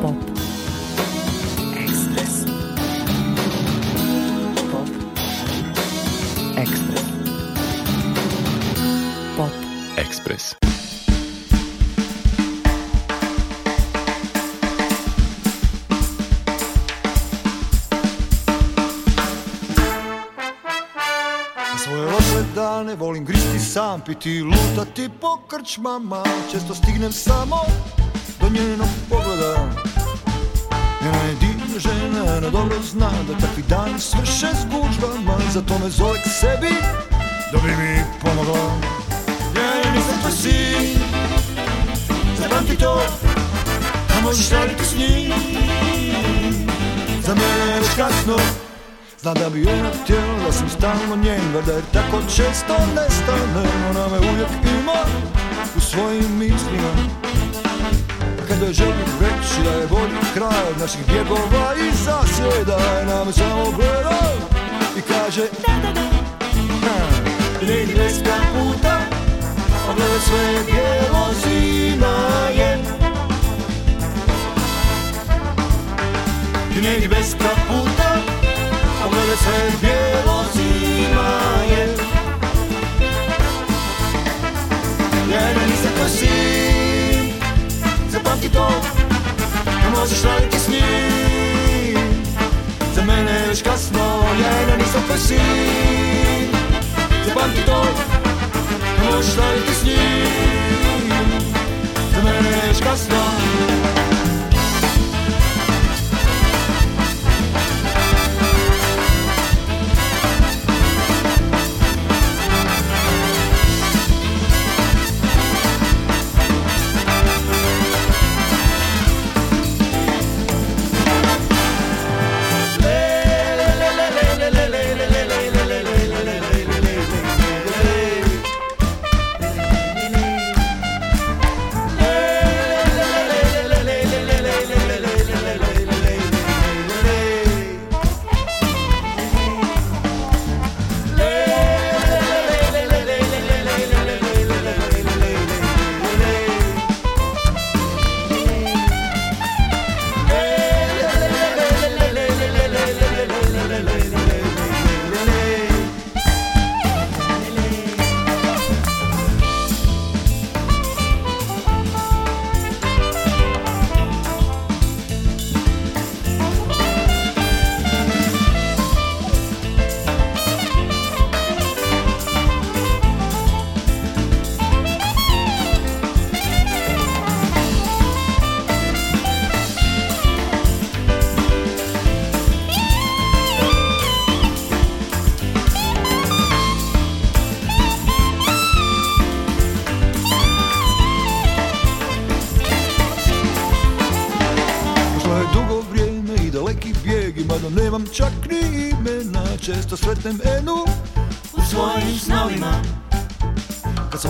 Pop. Ekspres. Pop. Ekspres. Pop. Ekspres. Svoje loše dane volim gristi sam, piti, lutati po krčmama Često stignem samo njenog pogleda Njena je divna žena, ona dobro zna da takvi dan svrše s gužbama Zato me zove k sebi, da bi mi pomogla Ja nisam tvoj sin, ti to, a možeš raditi s njim Za mene je već kasno, Zna da bi ona htjela da sam stalno njen Valjda je tako često nestanem Ona me uvijek ima u svojim mislima kad doživim već da je bolji kraj od naših bjegova i zasjeda nam samo gleda i kaže da da da Lidi puta, ogleda sve bijelo zima je Lidi deska puta, ogleda sve bijelo zima je Ja nisam se kosira ti to a možeš raditi s njim Za mene je već kasno, ja jedna nisam tvoj sin ti to, a možeš raditi s njim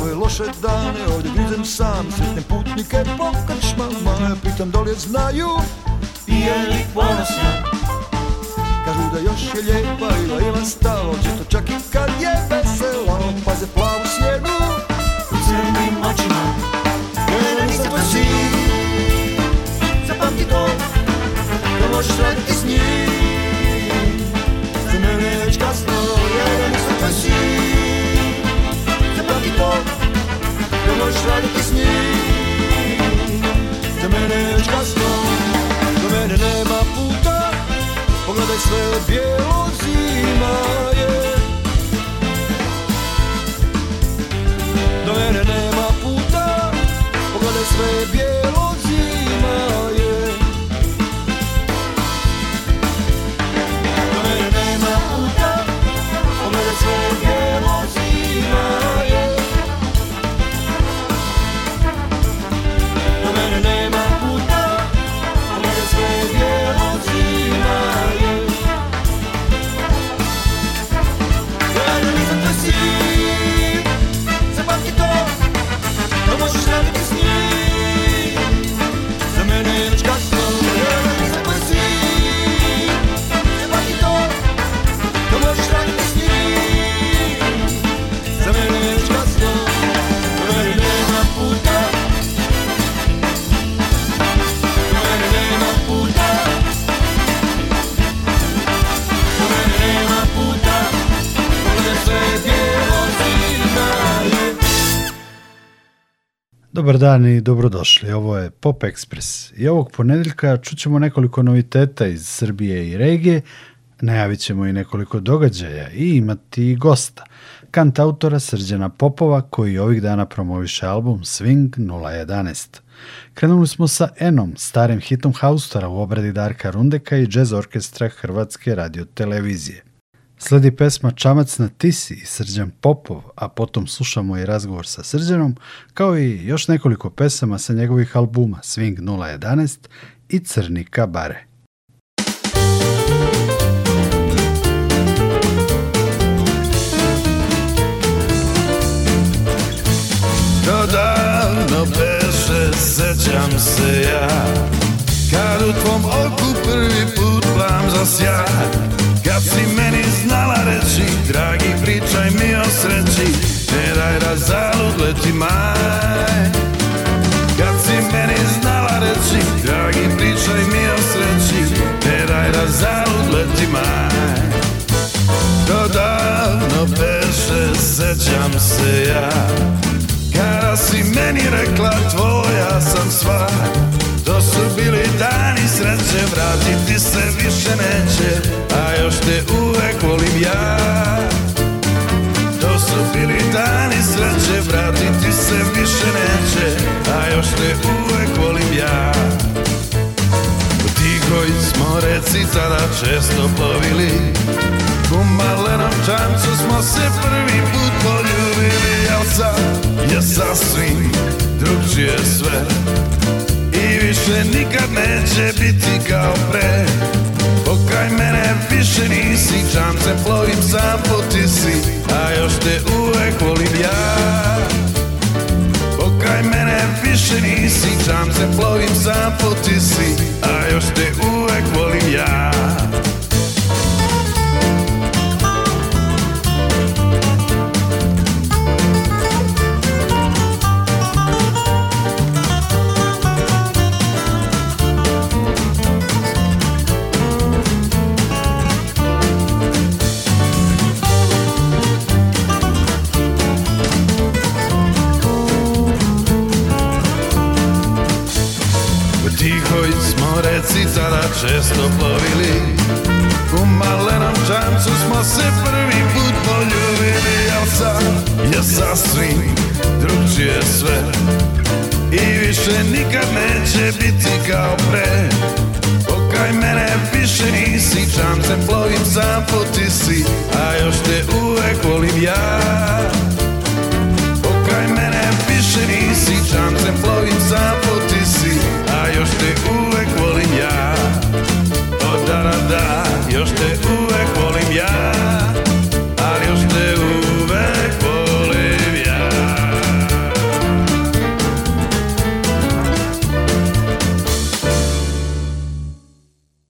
ove loše dane Ovdje grizem sam sretne putnike po krčmama Pitam da li je znaju i je li ponosna Kažu da još je lijepa i da ima stalo Često čak i kad je vesela Paze plavu sjenu u crnim očima mi nisam tvoj sin Zapamti to Da možeš raditi s njim Za mene je već kasno mi nisam tvoj sin S njim Za mene je već kasno Do mene nema puta Pogledaj sve bijelo zima je Do mene nema Dobar dan i dobrodošli. Ovo je Pop Express i ovog ponedjeljka čućemo nekoliko noviteta iz Srbije i regije, najavit ćemo i nekoliko događaja i imati i gosta. Kant autora Srđana Popova koji ovih dana promoviše album Swing 011. Krenuli smo sa Enom, starim hitom Haustora u obradi Darka Rundeka i jazz orkestra Hrvatske radiotelevizije. Sledi pesma Čamac na Tisi i Srđan Popov, a potom slušamo i razgovor sa Srđanom, kao i još nekoliko pesama sa njegovih albuma Swing 011 i Crni kabare. Davno beše, sećam se ja Kad u tvom oku prvi put vam kad si meni znala reći Dragi pričaj mi o sreći Ne daj razalud leti maj Kad si meni znala reći Dragi pričaj mi o sreći Ne daj razalud leti maj To davno peše Sećam se ja Kada si meni rekla Tvoja sam sva To su bili dani sreće Vratiti se više neće A još te uvek volim ja To su bili dani sreće Vratiti se više neće A još te uvek volim ja U tihoj smo reci tada često plovili U malenom čancu smo se prvi put poljubili Al sad je sasvim drugčije sve nikad neće biti kao pre Pokraj mene više nisi, čam se plovim sam po ti si A još te uvek volim ja Pokraj mene više nisi, čam se plovim sam po si A još te uvek volim ja plovili U malenom čamcu smo se prvi put poljubili ja sam je sasvim drugčije sve I više nikad neće biti kao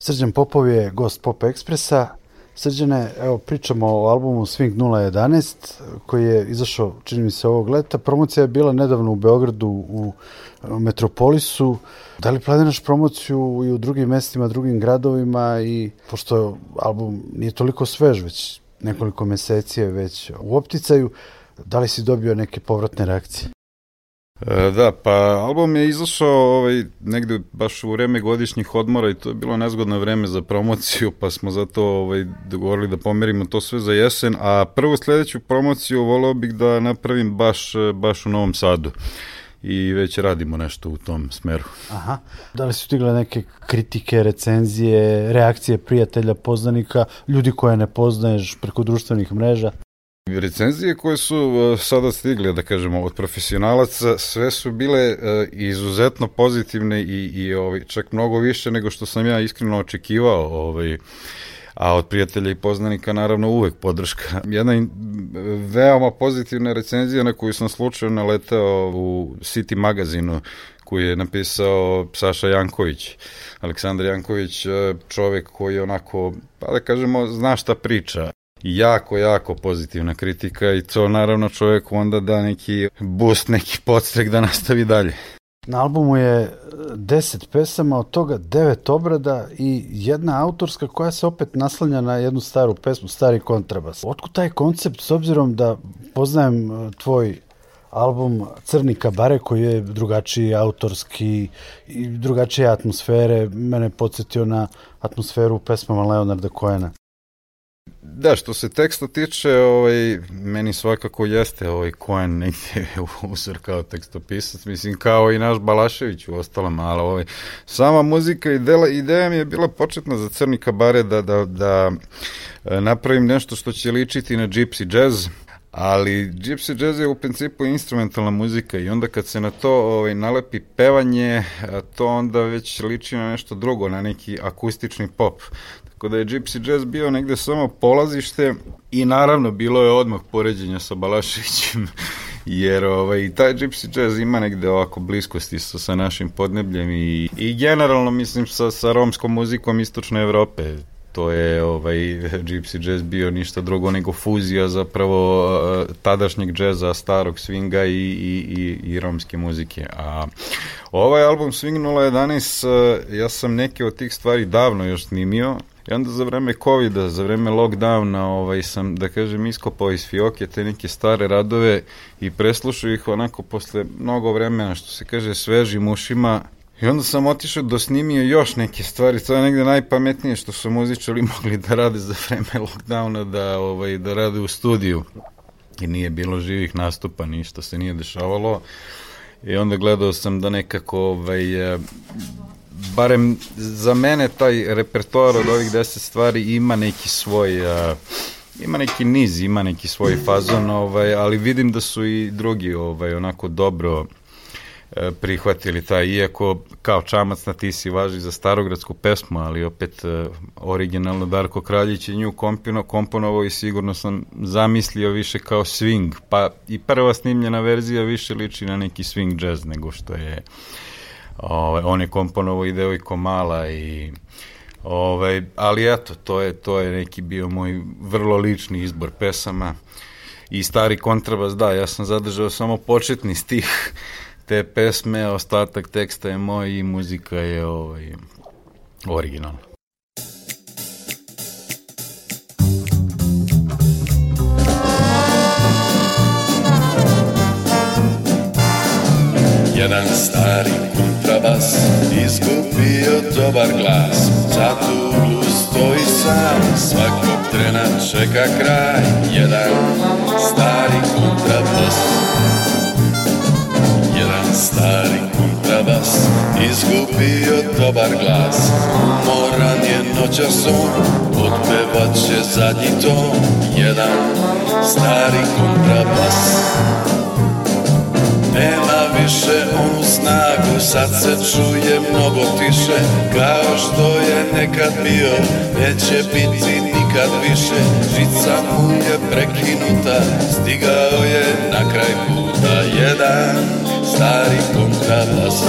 Srđan Popov je gost Pop Ekspresa. Srđane, evo pričamo o albumu Swing 011 koji je izašao, čini mi se, ovog leta. Promocija je bila nedavno u Beogradu u Metropolisu. Da li planiraš promociju i u drugim mestima, drugim gradovima i pošto album nije toliko svež, već nekoliko meseci je već u opticaju, da li si dobio neke povratne reakcije? E, da, pa album je izašao ovaj, baš u vreme godišnjih odmora i to je bilo nezgodno vrijeme za promociju, pa smo zato ovaj, dogovorili da pomerimo to sve za jesen, a prvu sledeću promociju volao bih da napravim baš, baš u Novom Sadu i već radimo nešto u tom smeru. Aha. Da li su stigle neke kritike, recenzije, reakcije prijatelja, poznanika, ljudi koje ne poznaješ preko društvenih mreža? Recenzije koje su uh, sada stigle, da kažemo, od profesionalaca, sve su bile uh, izuzetno pozitivne i, i ovaj, čak mnogo više nego što sam ja iskreno očekivao. Ovaj, a od prijatelja i poznanika naravno uvek podrška. Jedna uh, veoma pozitivna recenzija na koju sam slučajno naletao u City magazinu koji je napisao Saša Janković. Aleksandar Janković, čovek koji onako, pa da kažemo, zna šta priča jako, jako pozitivna kritika i to naravno čovjeku onda da neki boost, neki podstrek da nastavi dalje. Na albumu je e, deset pesama, od toga devet obrada i jedna autorska koja se opet naslanja na jednu staru pesmu, stari kontrabas. Otkud taj koncept, s obzirom da poznajem e, tvoj album Crni kabare koji je drugačiji autorski i drugačije atmosfere, mene je podsjetio na atmosferu pesmama Leonarda Koena. Da, što se teksta tiče, ovaj, meni svakako jeste ovaj Koen negdje uzor kao tekstopisac, mislim kao i naš Balašević u ostalom, ali ovaj, sama muzika i dela, ideja mi je bila početna za Crni kabare da, da, da e, napravim nešto što će ličiti na gypsy jazz, ali gypsy jazz je u principu instrumentalna muzika i onda kad se na to ovaj, nalepi pevanje, to onda već liči na nešto drugo, na neki akustični pop. Tako da je Gypsy Jazz bio negde samo polazište i naravno bilo je odmah poređenja sa Balaševićem jer ovaj, taj gypsy jazz ima negde ovako bliskosti sa, sa našim podnebljem i, i generalno mislim sa, sa romskom muzikom istočne Evrope to je ovaj gypsy jazz bio ništa drugo nego fuzija zapravo eh, tadašnjeg džeza, starog swinga i, i, i, i romske muzike. A ovaj album Swing 011 eh, ja sam neke od tih stvari davno još snimio, i onda za vreme covid za vreme lockdowna, ovaj, sam, da kažem, iskopao iz fioke te neke stare radove i preslušao ih onako posle mnogo vremena, što se kaže, svežim ušima. I onda sam otišao do snimio još neke stvari, to je negde najpametnije što su muzičali mogli da rade za vreme lockdowna, da, ovaj, da rade u studiju. I nije bilo živih nastupa, ništa se nije dešavalo. I onda gledao sam da nekako ovaj, barem za mene taj repertoar od ovih deset stvari ima neki svoj a, ima neki niz, ima neki svoj fazon, ovaj, ali vidim da su i drugi ovaj, onako dobro e, prihvatili taj, iako kao čamac na tisi važi za starogradsku pesmu, ali opet e, originalno Darko Kraljić je nju kompino, komponovao i sigurno sam zamislio više kao swing, pa i prva snimljena verzija više liči na neki swing jazz nego što je Ovaj, on je komponovao i Devojko Mala i ovaj, ali eto, to je, to je neki bio moj vrlo lični izbor pesama i stari kontrabas, da, ja sam zadržao samo početni stih te pesme, ostatak teksta je moj i muzika je ovaj, originalna. Jedan stari kontrabas Izgubio dobar glas Za tuglu stoji sam Svakog trena čeka kraj Jedan stari kontrabas Jedan stari kontrabas Izgubio dobar glas Moran je noćas on Odpevat će zadnji ton Jedan stari kontrabas nema više onu snagu Sad se čuje mnogo tiše Kao što je nekad bio Neće biti nikad više Žica mu je prekinuta Stigao je na kraj puta Jedan stari kontrabas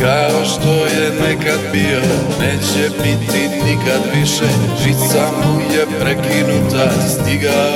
Kao što je nekad bio Neće biti nikad više Žica mu je prekinuta Stigao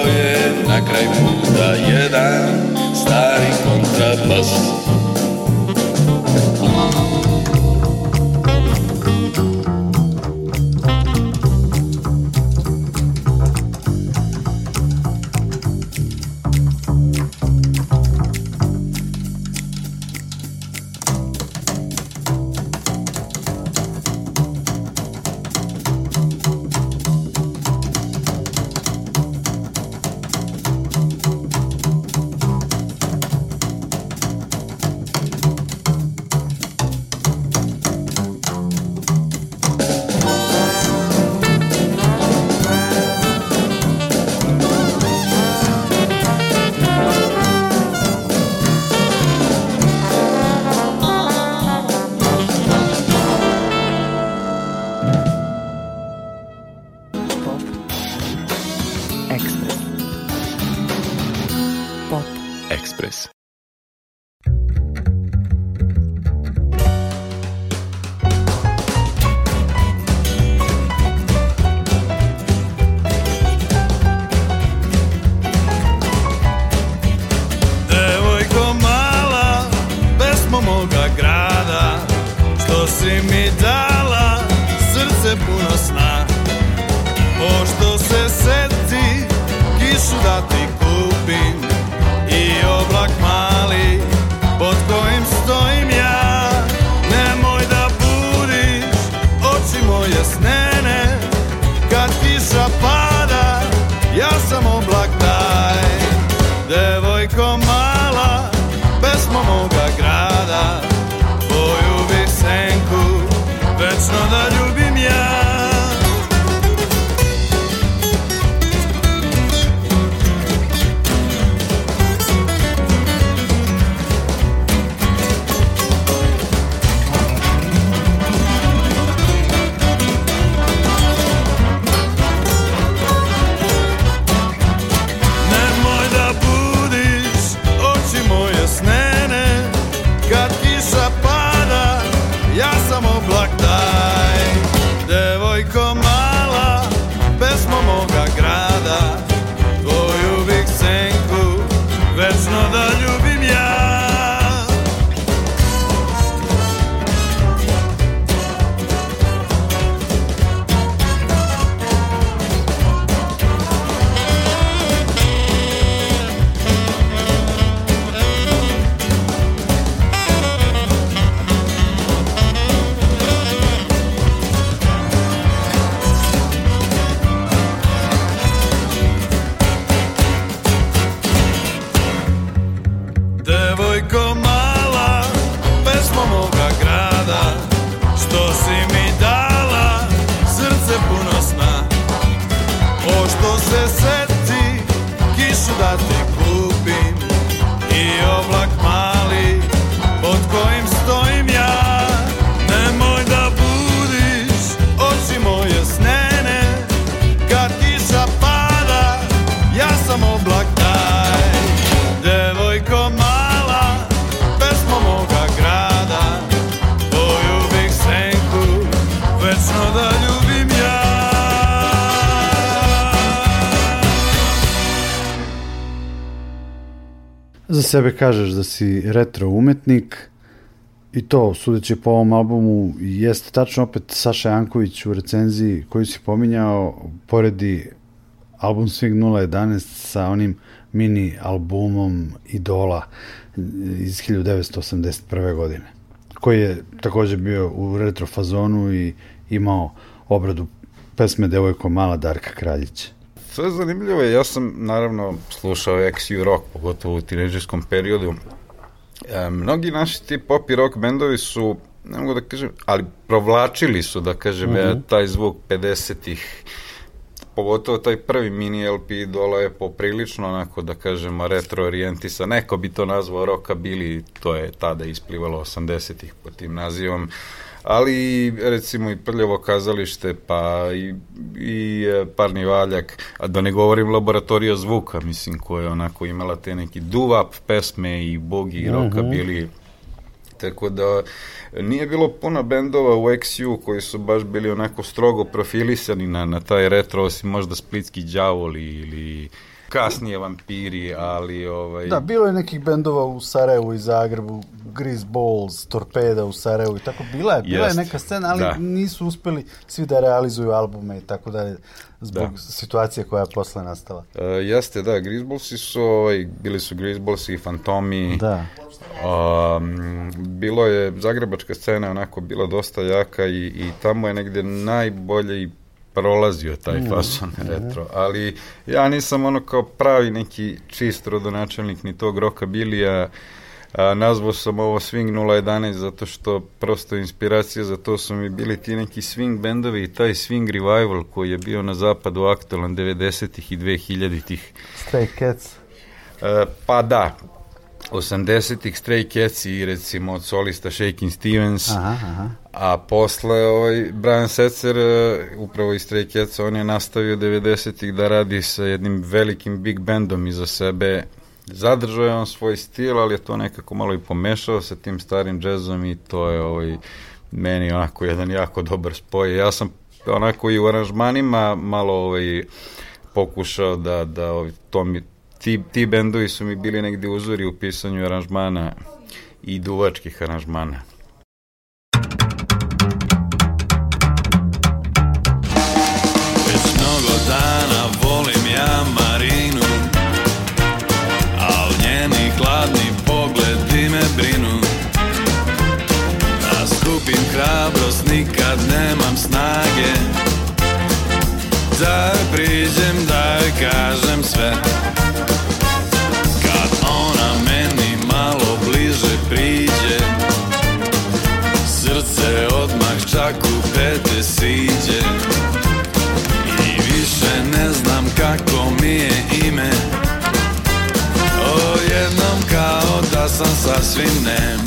sebe kažeš da si retro umetnik i to, sudeći po ovom albumu, jeste tačno opet Saša Janković u recenziji koju si pominjao, poredi album Swing 011 sa onim mini albumom Idola iz 1981. godine, koji je također bio u retro fazonu i imao obradu pesme Devojko mala Darka Kraljića. To je zanimljivo, ja sam naravno slušao XU rock, pogotovo u tineđerskom periodu. E, mnogi naši ti pop i rock bendovi su, ne mogu da kažem, ali provlačili su, da kažem, mhm. taj zvuk 50-ih, pogotovo taj prvi mini LP dola je poprilično onako da kažemo retro orijentisa, neko bi to nazvao bili to je tada isplivalo 80-ih pod tim nazivom ali recimo i Prljevo kazalište, pa i, i e, Parni Valjak, a da ne govorim laboratorija zvuka, mislim, koja je onako imala te neki duvap pesme i bogi i roka mhm. bili tako da nije bilo puno bendova u XU koji su baš bili onako strogo profilisani na, na taj retro, osim možda Splitski đavoli ili kasnije vampiri, ali... Ovaj... Da, bilo je nekih bendova u Sarajevu i Zagrebu, Grease Balls, Torpeda u Sarajevu i tako. Bila je, bila neka scena, ali nisu uspjeli svi da realizuju albume i tako dalje zbog situacije koja je posle nastala. E, jeste, da, Balls-i su, ovaj, bili su balls i Fantomi. Da. Um, bilo je, zagrebačka scena onako bila dosta jaka i, i tamo je negdje najbolje i prolazio taj mm. fason retro, ali ja nisam ono kao pravi neki čist rodonačelnik ni tog roka bilija, a, nazvao sam ovo Swing 011 zato što prosto inspiracija za to su mi bili ti neki swing bendovi i taj swing revival koji je bio na zapadu aktualan 90-ih i 2000-ih. Stray Cats. E, pa da, 80-ih Stray Cats i recimo od solista Shakin' Stevens aha, aha. a posle ovaj Brian Setzer e, upravo iz Stray Cats on je nastavio 90-ih da radi sa jednim velikim big bandom iza sebe zadržao je on svoj stil ali je to nekako malo i pomešao sa tim starim džezom i to je ovaj meni onako jedan jako dobar spoj ja sam onako i u aranžmanima malo ovaj pokušao da, da ovaj, to mi ti, ti bendovi su mi bili negdje uzori u pisanju aranžmana i duvačkih aranžmana. Već mnogo dana volim ja Marinu Al njeni hladni ti me brinu Da skupim hrabrost nikad nemam snage Da joj priđem, da kažem sve sakupe pete siđe I više ne znam kako mi je ime O jednom kao da sam sasvim nem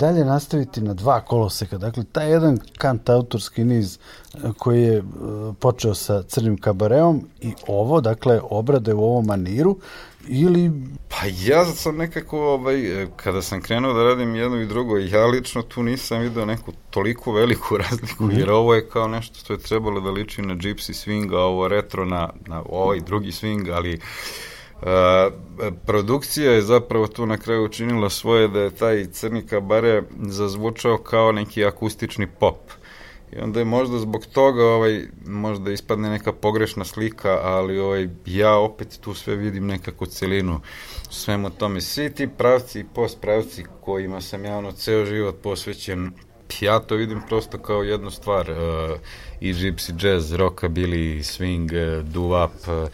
dalje nastaviti na dva koloseka. Dakle, taj jedan kant autorski niz e, koji je e, počeo sa crnim kabareom i ovo, dakle, obrade u ovom maniru ili... Pa ja sam nekako, ovaj, e, kada sam krenuo da radim jedno i drugo, ja lično tu nisam video neku toliko veliku razliku, mhm. jer ovo je kao nešto što je trebalo da liči na gypsy swing, a ovo retro na, na ovaj drugi swing, ali E, produkcija je zapravo tu na kraju učinila svoje da je taj crni bare zazvučao kao neki akustični pop. I onda je možda zbog toga ovaj, možda ispadne neka pogrešna slika, ali ovaj, ja opet tu sve vidim nekakvu celinu svemu tome. Svi ti pravci i pravci kojima sam ja ono ceo život posvećen, ja to vidim prosto kao jednu stvar. E, I gypsy jazz, rockabilly, swing, uh,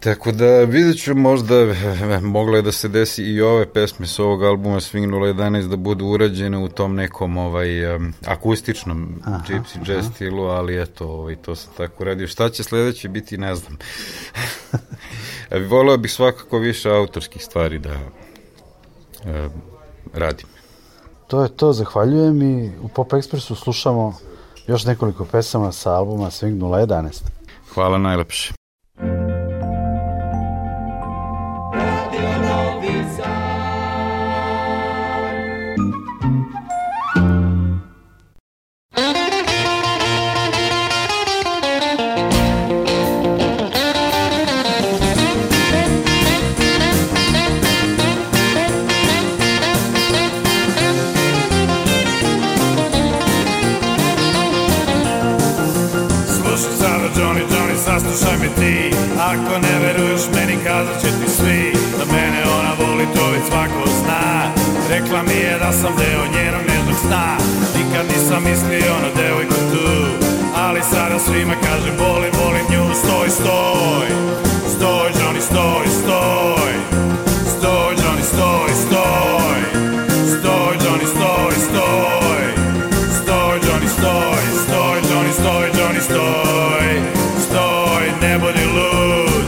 tako da vidjet ću možda mogla je da se desi i ove pesme s ovog albuma Swing 011 da budu urađene u tom nekom ovaj akustičnom aha, gypsy jazz stilu, ali eto ovaj, to se tako radi. Šta će sledeće biti ne znam. Voleo bih svakako više autorskih stvari da radim. To je to, zahvaljujem i u Pop Expressu slušamo još nekoliko pesama sa albuma Swing 011. Hvala najlepše. sam deo njenog nežnog sna Nikad nisam mislio na devojku tu Ali sada svima kažem volim, volim nju Stoj, stoj, stoj Johnny, stoj, stoj Stoj Johnny, stoj, stoj Stoj Johnny, stoj, stoj Stoj Johnny, stoj, stoj Johnny, stoj, Johnny, stoj Stoj, ne budi lud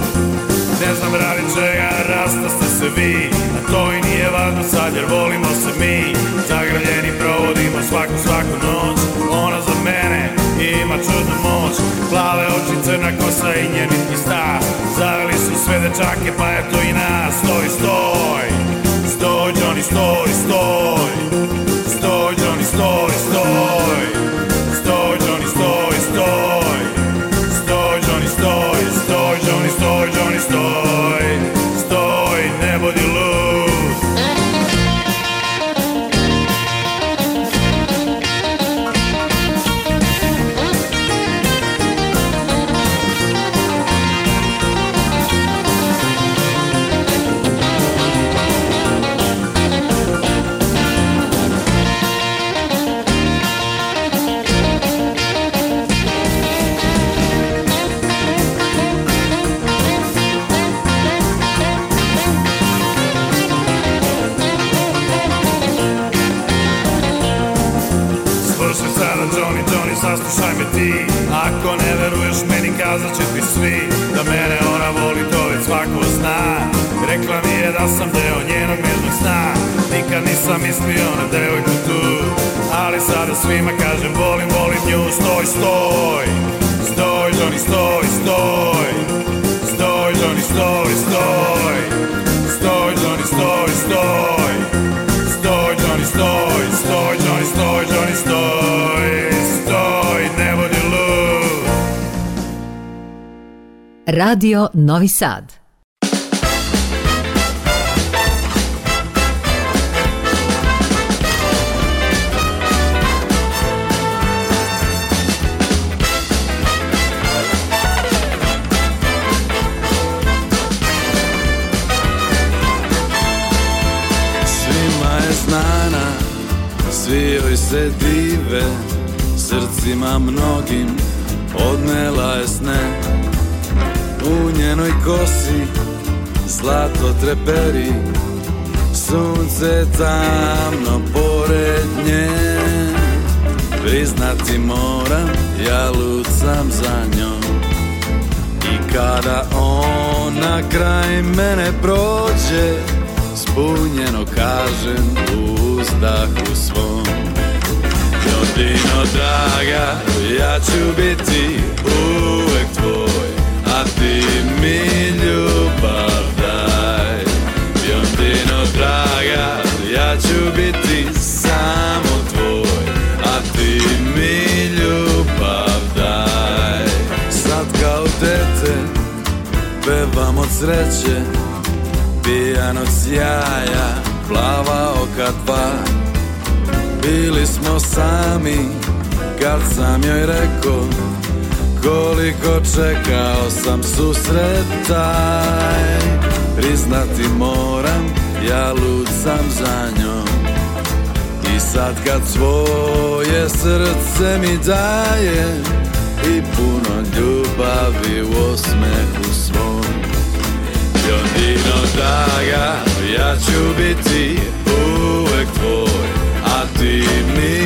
Ne znam radi čega rasta ste se vi A to i nije važno sad jer volimo se Zagrljeni provodimo svaku, svaku noć Ona za mene ima čudnu moć Plave oči, crna kosa i njeni pista Zaveli su sve dečake, pa je to i nas Stoj, stoj, stoj, Johnny, stoj, stoj ti Ako ne veruješ meni kazat će ti svi Da mene ona voli to već svako zna Rekla mi je da sam deo njenog mjernog sna Nikad nisam mislio na devojku tu Ali sada svima kažem volim, volim nju Stoj, stoj, stoj Johnny, stoj, stoj Stoj Johnny, stoj, stoj Stoj Johnny, stoj, stoj Stoj Johnny, stoj, stoj Johnny, stoj, Johnny, stoj Radio Novi Sad. znana Svi se dive Srcima mnogim Odnela je sne u njenoj kosi zlato treperi Sunce tamno pored nje Priznati moram, ja lucam za njom I kada ona kraj mene prođe Spunjeno kažem u uzdahu svom Jodino draga, ja ću biti a ti mi ljubav daj no draga, ja ću biti samo tvoj A ti mi ljubav daj Sad kao dete, pevam od sreće Pijan sjaja, plava oka dva Bili smo sami, kad sam joj rekao koliko čekao sam susretaj Priznati moram, ja lud sam za njom I sad kad svoje srce mi daje I puno ljubavi u osmehu svom Jodino daga, ja ću biti uvek tvoj A ti mi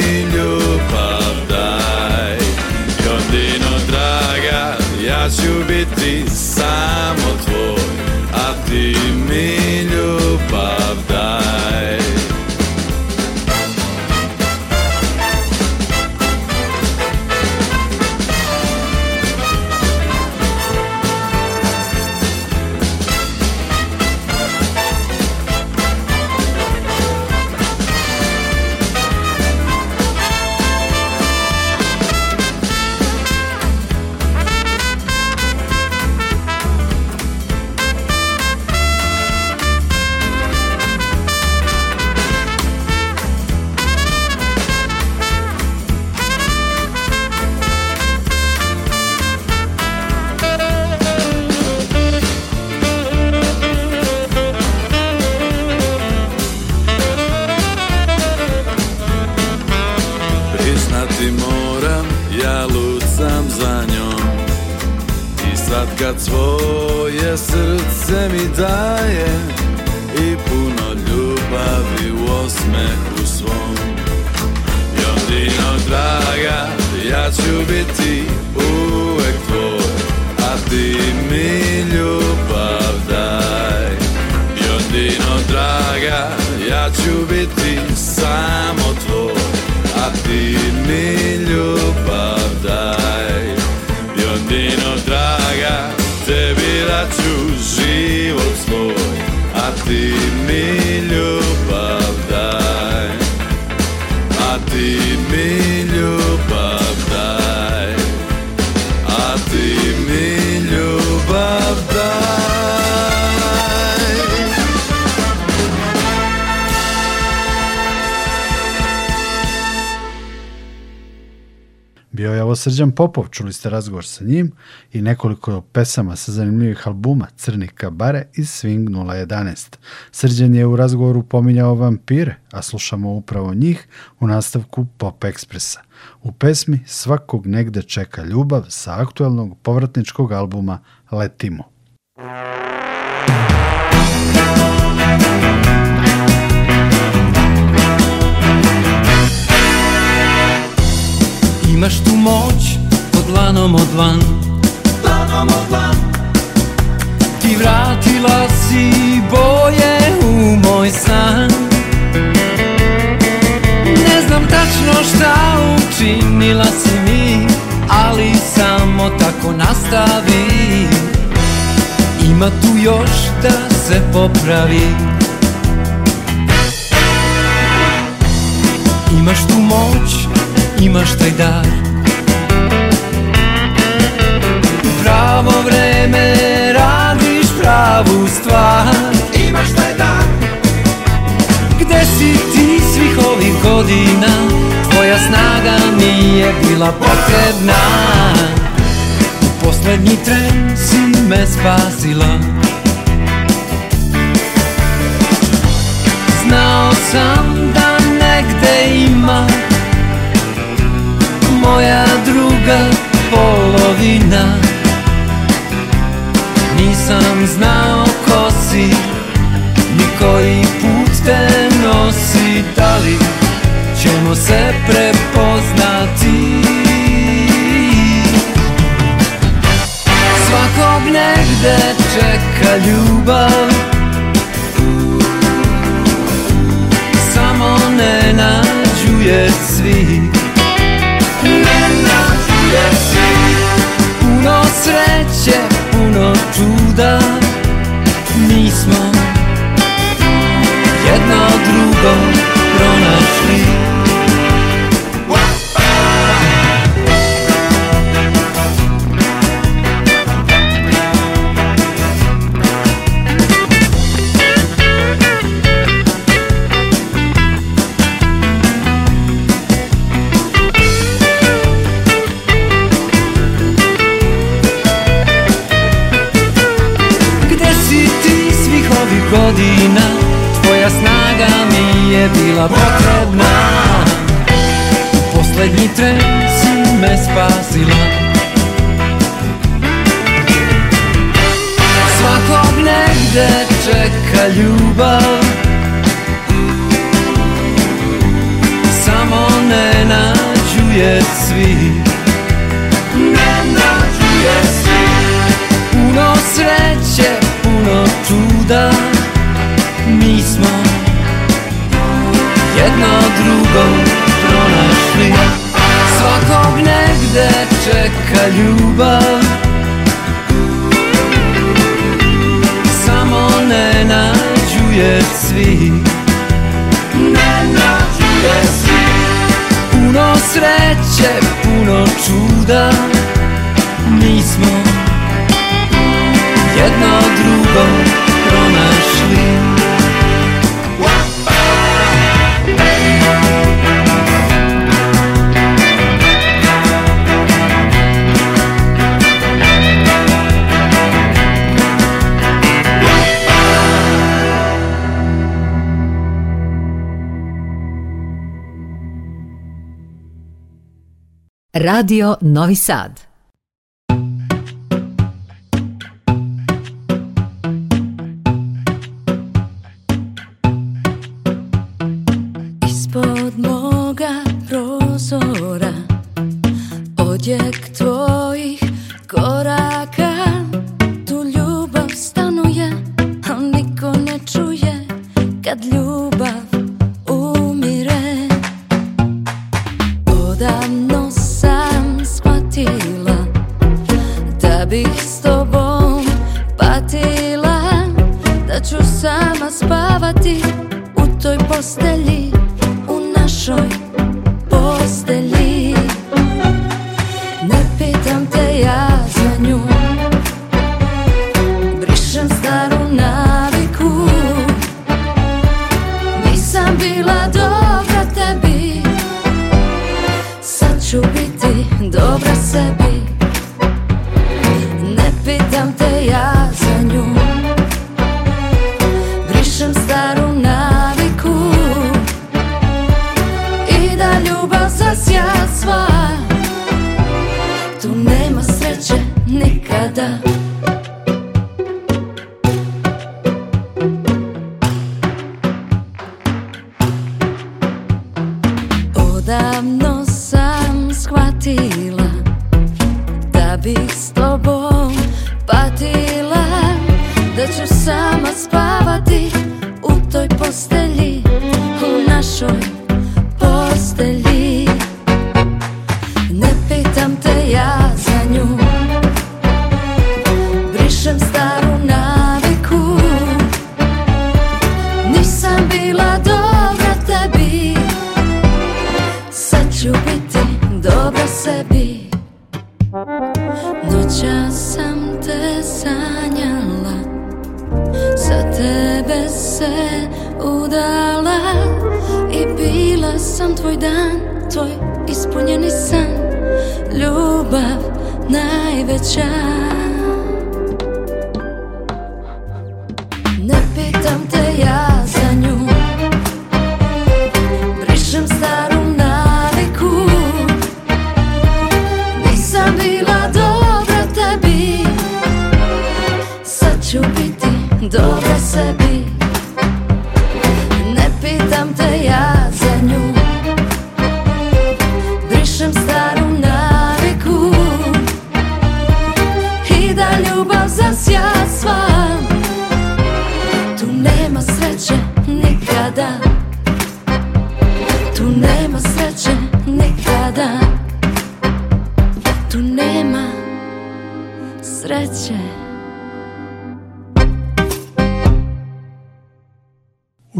ja ću biti samo tvoj, a ti mi ljubav daj. kad svoje srce mi daje i puno ljubavi u osmehu svom Jodino draga, ja ću biti uvek tvoj, a ti mi ljubav daj Jodino draga, ja ću biti samo tvoj, a ti mi de Srđan Popov, čuli ste razgovor sa njim i nekoliko pesama sa zanimljivih albuma Crni kabare i Swing 011. Srđan je u razgovoru pominjao vampire, a slušamo upravo njih u nastavku Pop Ekspresa. U pesmi Svakog negde čeka ljubav sa aktuelnog povratničkog albuma Letimo. Letimo. Imaš tu moć pod lanom od van Lanom Ti vratila si boje u moj san Ne znam tačno šta učinila si mi Ali samo tako nastavi Ima tu još da se popravi Imaš tu moć imaš taj dar U pravo vreme radiš pravu stvar Imaš taj dar Gde si ti svih ovih godina Tvoja snaga nije bila potrebna U poslednji tren si me spasila Znao sam da negde ima moja druga polovina Nisam znao ko si, ni koji put te nosi Da li ćemo se prepoznati Svakog negde čeka ljubav Samo ne nađuje svih jesi Puno sreće, puno čuda Mi smo jedno drugo pronašli Radio Novi Sad. ja za nju Brišem staru naviku Nisam bila dobra tebi Sad ću biti dobra sebi Noća sam te sanjala Za tebe se udala I bila sam tvoj dan, tvoj ispunjeni san ljubav najveća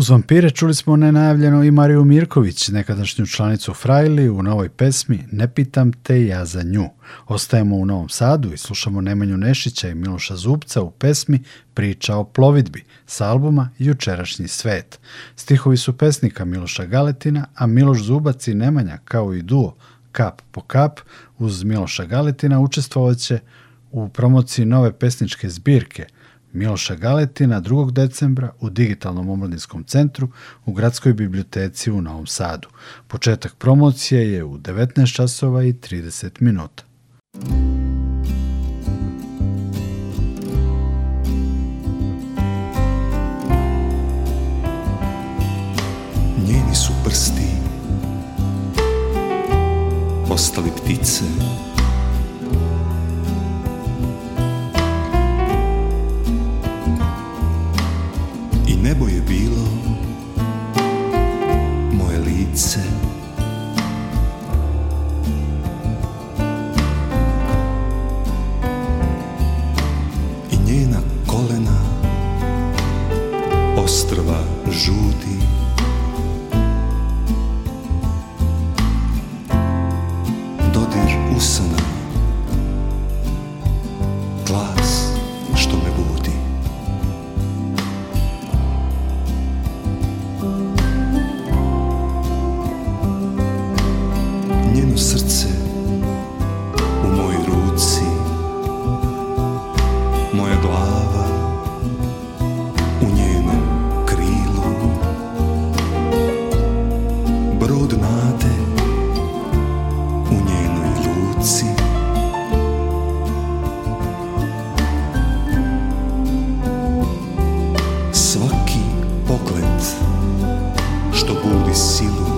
Uz vampire čuli smo nenajavljeno i Mariju Mirković, nekadašnju članicu Frajli u novoj pesmi Ne pitam te ja za nju. Ostajemo u Novom Sadu i slušamo Nemanju Nešića i Miloša Zubca u pesmi Priča o plovidbi s albuma Jučerašnji svet. Stihovi su pesnika Miloša Galetina, a Miloš Zubac i Nemanja kao i duo Kap po kap uz Miloša Galetina učestvovat će u promociji nove pesničke zbirke – Miloša Galetina 2. decembra u Digitalnom omladinskom centru u Gradskoj biblioteci u Novom Sadu. Početak promocije je u 19 časova i 30 minuta. Njeni su prsti ostali ptice nebo je bilo moje lice i njena kolena ostrva žuti що були сілу.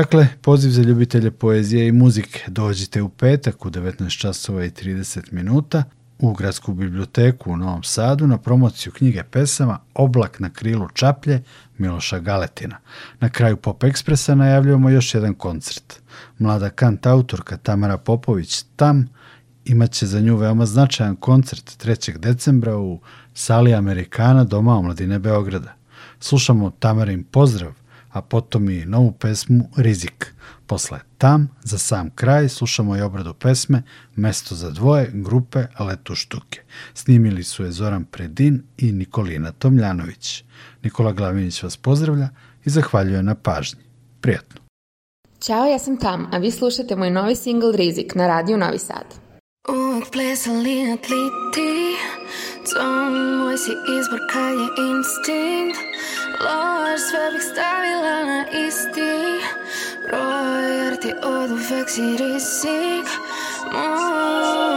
Dakle, poziv za ljubitelje poezije i muzike. Dođite u petak u 19 časova i 30 minuta u Gradsku biblioteku u Novom Sadu na promociju knjige pesama Oblak na krilu čaplje Miloša Galetina. Na kraju Pop Ekspresa najavljujemo još jedan koncert. Mlada kant autorka Tamara Popović Tam imat će za nju veoma značajan koncert 3. decembra u sali Amerikana Doma omladine Beograda. Slušamo Tamarin pozdrav a potom i novu pesmu Rizik. Posle Tam, za sam kraj, slušamo i obradu pesme Mesto za dvoje grupe Leto Štuke. Snimili su je Zoran Predin i Nikolina Tomljanović. Nikola Glavinić vas pozdravlja i zahvaljuje na pažnji. Prijatno! Ćao, ja sam Tam, a vi slušate moj novi single Rizik na radiju Novi Sad. Uvijek plesali na moj si izbor kad je instinkt, Lož sve stavila na isti broj Jer ti od uvek si risik moj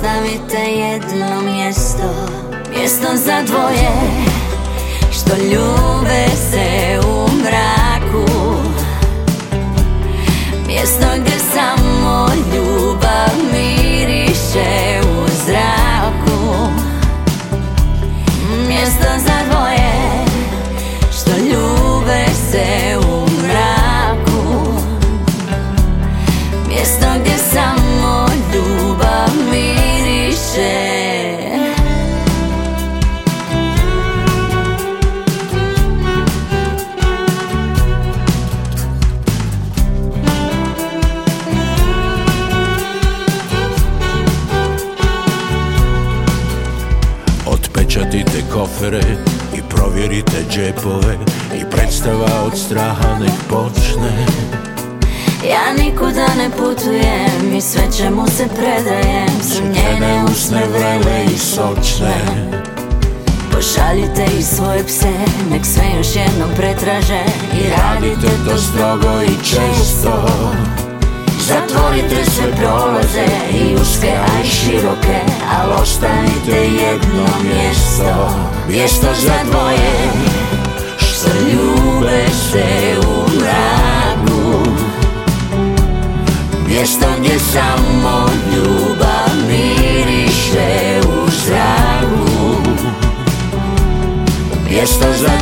ostavite jedno mjesto Mjesto za dvoje Što ljube se mjesto za dvoje Što ljube se u mraku Mjesto gdje samo ljubav miriše u zraku Mjesto za